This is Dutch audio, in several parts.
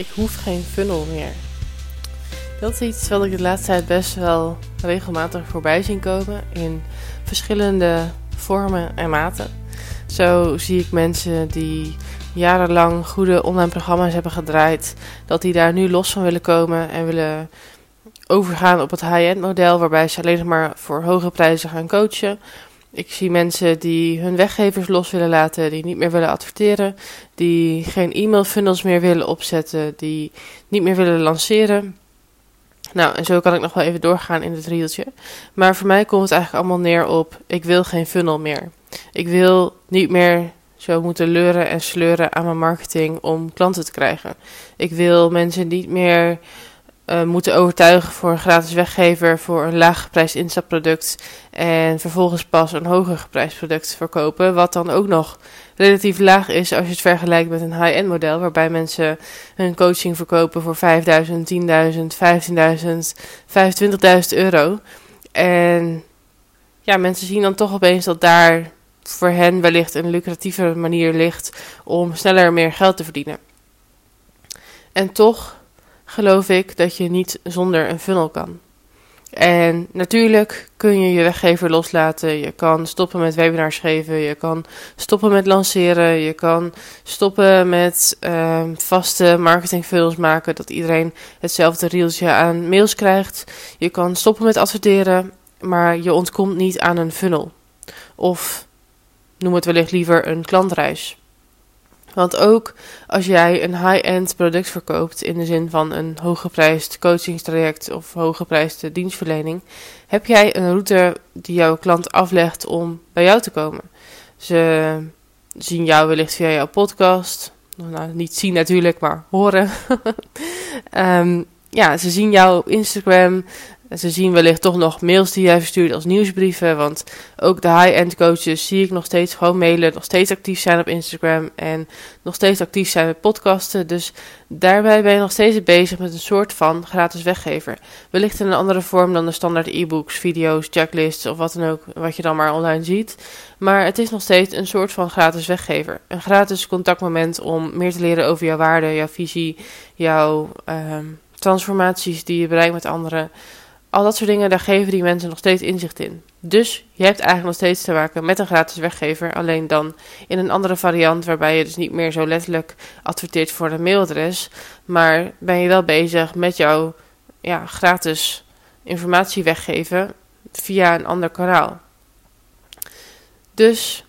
Ik hoef geen funnel meer. Dat is iets wat ik de laatste tijd best wel regelmatig voorbij zien komen in verschillende vormen en maten. Zo zie ik mensen die jarenlang goede online programma's hebben gedraaid, dat die daar nu los van willen komen en willen overgaan op het high-end model, waarbij ze alleen nog maar voor hoge prijzen gaan coachen. Ik zie mensen die hun weggevers los willen laten, die niet meer willen adverteren, die geen e-mail funnels meer willen opzetten, die niet meer willen lanceren. Nou, en zo kan ik nog wel even doorgaan in het rieltje. Maar voor mij komt het eigenlijk allemaal neer op: ik wil geen funnel meer. Ik wil niet meer zo moeten leuren en sleuren aan mijn marketing om klanten te krijgen. Ik wil mensen niet meer uh, moeten overtuigen voor een gratis weggever voor een laag geprijsd instapproduct en vervolgens pas een hoger geprijsd product verkopen, wat dan ook nog relatief laag is als je het vergelijkt met een high-end model, waarbij mensen hun coaching verkopen voor 5.000, 10.000, 15.000, 25.000 euro. En ja, mensen zien dan toch opeens dat daar voor hen wellicht een lucratievere manier ligt om sneller meer geld te verdienen. En toch geloof ik dat je niet zonder een funnel kan. En natuurlijk kun je je weggever loslaten. Je kan stoppen met webinars geven. Je kan stoppen met lanceren. Je kan stoppen met uh, vaste marketingfunnels maken. Dat iedereen hetzelfde reeltje aan mails krijgt. Je kan stoppen met adverteren. Maar je ontkomt niet aan een funnel. Of noem het wellicht liever een klantreis. Want ook als jij een high-end product verkoopt, in de zin van een hooggeprijsd coachingstraject of hooggeprijsde dienstverlening, heb jij een route die jouw klant aflegt om bij jou te komen. Ze zien jou wellicht via jouw podcast. Nou, niet zien natuurlijk, maar horen. um, ja, ze zien jou op Instagram. Ze zien wellicht toch nog mails die jij verstuurt als nieuwsbrieven. Want ook de high-end coaches zie ik nog steeds gewoon mailen. Nog steeds actief zijn op Instagram. En nog steeds actief zijn met podcasten. Dus daarbij ben je nog steeds bezig met een soort van gratis weggever. Wellicht in een andere vorm dan de standaard e-books, video's, checklists of wat dan ook. Wat je dan maar online ziet. Maar het is nog steeds een soort van gratis weggever. Een gratis contactmoment om meer te leren over jouw waarde, jouw visie, jouw uh, transformaties die je bereikt met anderen al dat soort dingen, daar geven die mensen nog steeds inzicht in. Dus je hebt eigenlijk nog steeds te maken met een gratis weggever, alleen dan in een andere variant, waarbij je dus niet meer zo letterlijk adverteert voor een mailadres, maar ben je wel bezig met jouw ja, gratis informatie weggeven via een ander kanaal. Dus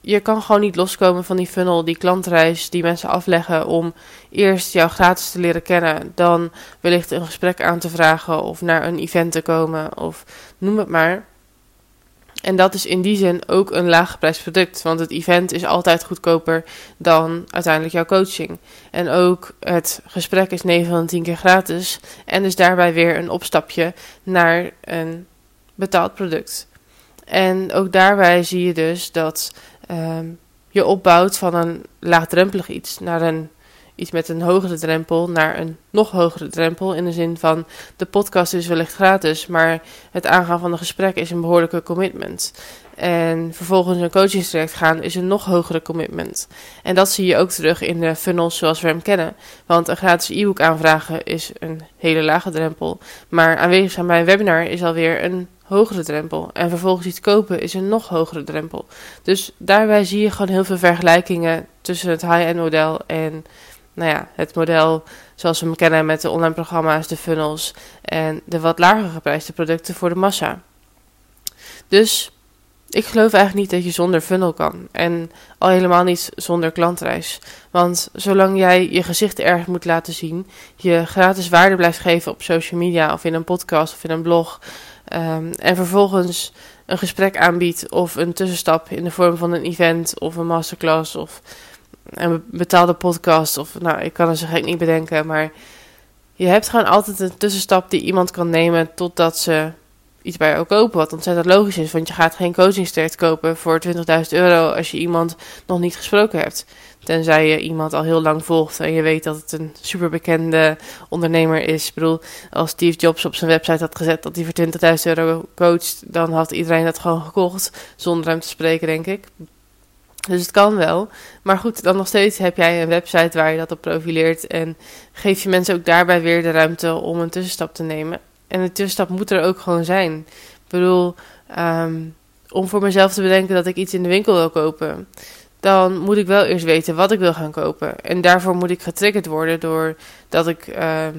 je kan gewoon niet loskomen van die funnel, die klantreis die mensen afleggen om eerst jou gratis te leren kennen, dan wellicht een gesprek aan te vragen of naar een event te komen of noem het maar. En dat is in die zin ook een laaggeprijsd product, want het event is altijd goedkoper dan uiteindelijk jouw coaching. En ook het gesprek is 9 van 10 keer gratis en is daarbij weer een opstapje naar een betaald product. En ook daarbij zie je dus dat um, je opbouwt van een laagdrempelig iets naar een iets met een hogere drempel naar een nog hogere drempel. In de zin van de podcast is wellicht gratis, maar het aangaan van een gesprek is een behoorlijke commitment. En vervolgens een coachingstraject gaan is een nog hogere commitment. En dat zie je ook terug in de funnels zoals we hem kennen. Want een gratis e-book aanvragen is een hele lage drempel. Maar aanwezig zijn bij een webinar is alweer een hogere drempel. En vervolgens iets kopen is een nog hogere drempel. Dus daarbij zie je gewoon heel veel vergelijkingen tussen het high-end model en nou ja, het model zoals we hem kennen met de online programma's, de funnels en de wat lager geprijsde producten voor de massa. Dus ik geloof eigenlijk niet dat je zonder funnel kan. En al helemaal niet zonder klantreis. Want zolang jij je gezicht erg moet laten zien, je gratis waarde blijft geven op social media of in een podcast of in een blog, Um, en vervolgens een gesprek aanbiedt of een tussenstap in de vorm van een event of een masterclass of een betaalde podcast of nou, ik kan het zo gek niet bedenken, maar je hebt gewoon altijd een tussenstap die iemand kan nemen totdat ze iets bij jou kopen, wat ontzettend logisch is, want je gaat geen coachingstraject kopen voor 20.000 euro als je iemand nog niet gesproken hebt. Tenzij je iemand al heel lang volgt en je weet dat het een superbekende ondernemer is. Ik bedoel, als Steve Jobs op zijn website had gezet dat hij voor 20.000 euro coacht, dan had iedereen dat gewoon gekocht, zonder hem te spreken, denk ik. Dus het kan wel. Maar goed, dan nog steeds heb jij een website waar je dat op profileert. En geef je mensen ook daarbij weer de ruimte om een tussenstap te nemen. En de tussenstap moet er ook gewoon zijn. Ik bedoel, ehm, om voor mezelf te bedenken dat ik iets in de winkel wil kopen. Dan moet ik wel eerst weten wat ik wil gaan kopen. En daarvoor moet ik getriggerd worden door dat ik ehm,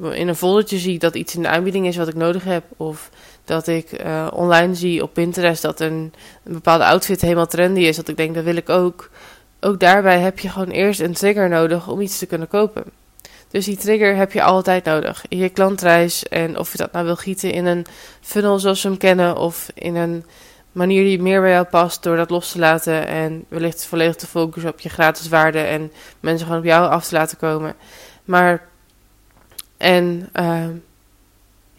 in een foldertje zie dat iets in de aanbieding is wat ik nodig heb. Of dat ik uh, online zie op Pinterest dat een, een, bepaalde outfit helemaal trendy is. Dat ik denk, dat wil ik ook. Ook daarbij heb je gewoon eerst een trigger nodig om iets te kunnen kopen. Dus die trigger heb je altijd nodig in je klantreis. En of je dat nou wil gieten in een funnel zoals we hem kennen, of in een manier die meer bij jou past door dat los te laten en wellicht volledig te focussen op je gratis waarde en mensen gewoon op jou af te laten komen. Maar en uh,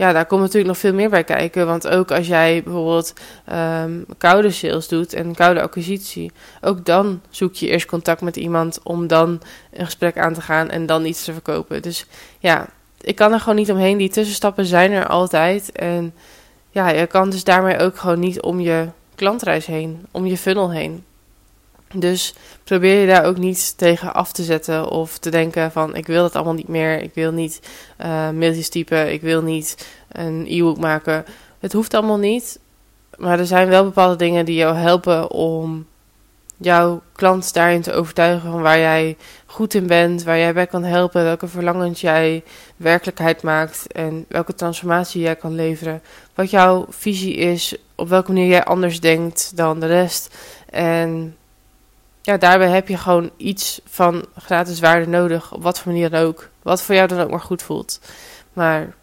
ja, daar komt natuurlijk nog veel meer bij kijken. Want ook als jij bijvoorbeeld um, koude sales doet en koude acquisitie, ook dan zoek je eerst contact met iemand om dan een gesprek aan te gaan en dan iets te verkopen. Dus ja, ik kan er gewoon niet omheen. Die tussenstappen zijn er altijd. En ja, je kan dus daarmee ook gewoon niet om je klantreis heen, om je funnel heen. Dus probeer je daar ook niet tegen af te zetten of te denken van ik wil dat allemaal niet meer, ik wil niet uh, mailtjes typen, ik wil niet een e-book maken. Het hoeft allemaal niet, maar er zijn wel bepaalde dingen die jou helpen om jouw klant daarin te overtuigen van waar jij goed in bent, waar jij bij kan helpen, welke verlangens jij werkelijkheid maakt en welke transformatie jij kan leveren. Wat jouw visie is, op welke manier jij anders denkt dan de rest. En ja, daarbij heb je gewoon iets van gratis waarde nodig. Op wat voor manier dan ook. Wat voor jou dan ook maar goed voelt. Maar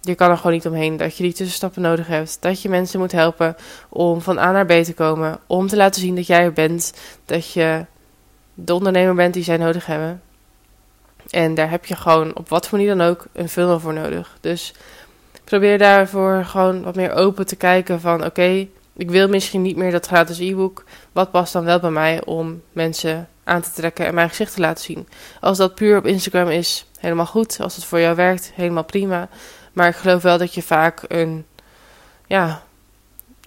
je kan er gewoon niet omheen dat je die tussenstappen nodig hebt. Dat je mensen moet helpen om van A naar B te komen. Om te laten zien dat jij er bent. Dat je de ondernemer bent die zij nodig hebben. En daar heb je gewoon op wat voor manier dan ook een funnel voor nodig. Dus probeer daarvoor gewoon wat meer open te kijken van oké, ik wil misschien niet meer dat gratis e-book. Wat past dan wel bij mij om mensen aan te trekken en mijn gezicht te laten zien? Als dat puur op Instagram is, helemaal goed. Als het voor jou werkt, helemaal prima. Maar ik geloof wel dat je vaak een ja,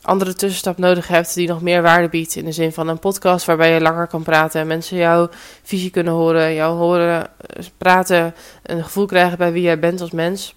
andere tussenstap nodig hebt die nog meer waarde biedt. In de zin van een podcast waarbij je langer kan praten en mensen jouw visie kunnen horen, jou horen praten, een gevoel krijgen bij wie jij bent als mens.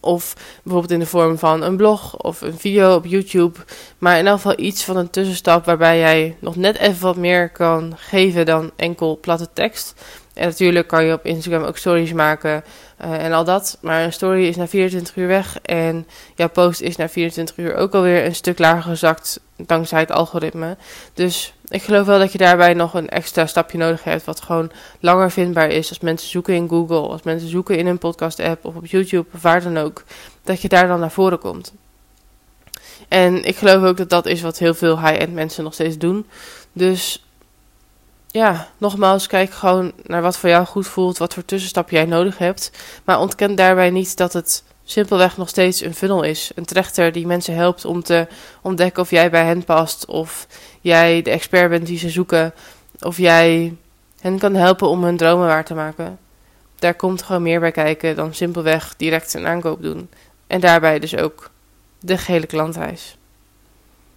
Of bijvoorbeeld in de vorm van een blog of een video op YouTube. Maar in elk geval iets van een tussenstap waarbij jij nog net even wat meer kan geven dan enkel platte tekst. En natuurlijk kan je op Instagram ook stories maken uh, en al dat. Maar een story is na 24 uur weg. En jouw post is na 24 uur ook alweer een stuk lager gezakt. Dankzij het algoritme. Dus ik geloof wel dat je daarbij nog een extra stapje nodig hebt. Wat gewoon langer vindbaar is. Als mensen zoeken in Google. Als mensen zoeken in een podcast app. Of op YouTube. Of waar dan ook. Dat je daar dan naar voren komt. En ik geloof ook dat dat is wat heel veel high-end mensen nog steeds doen. Dus ja, nogmaals, kijk gewoon naar wat voor jou goed voelt, wat voor tussenstap jij nodig hebt. Maar ontken daarbij niet dat het simpelweg nog steeds een funnel is. Een trechter die mensen helpt om te ontdekken of jij bij hen past. Of jij de expert bent die ze zoeken. Of jij hen kan helpen om hun dromen waar te maken. Daar komt gewoon meer bij kijken dan simpelweg direct een aankoop doen. En daarbij dus ook de gehele klantreis.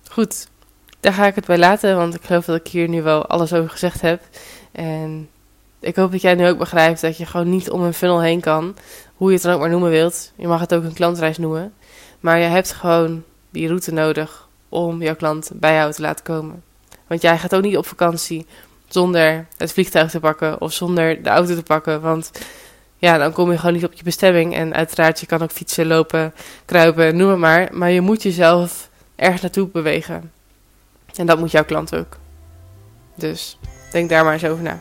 Goed, daar ga ik het bij laten, want ik geloof dat ik hier nu wel alles over gezegd heb. En ik hoop dat jij nu ook begrijpt dat je gewoon niet om een funnel heen kan. Hoe je het dan ook maar noemen wilt. Je mag het ook een klantreis noemen. Maar je hebt gewoon die route nodig om jouw klant bij jou te laten komen. Want jij gaat ook niet op vakantie zonder het vliegtuig te pakken of zonder de auto te pakken. Want ja, dan kom je gewoon niet op je bestemming. En uiteraard, je kan ook fietsen, lopen, kruipen, noem het maar. Maar je moet jezelf ergens naartoe bewegen. En dat moet jouw klant ook. Dus denk daar maar eens over na.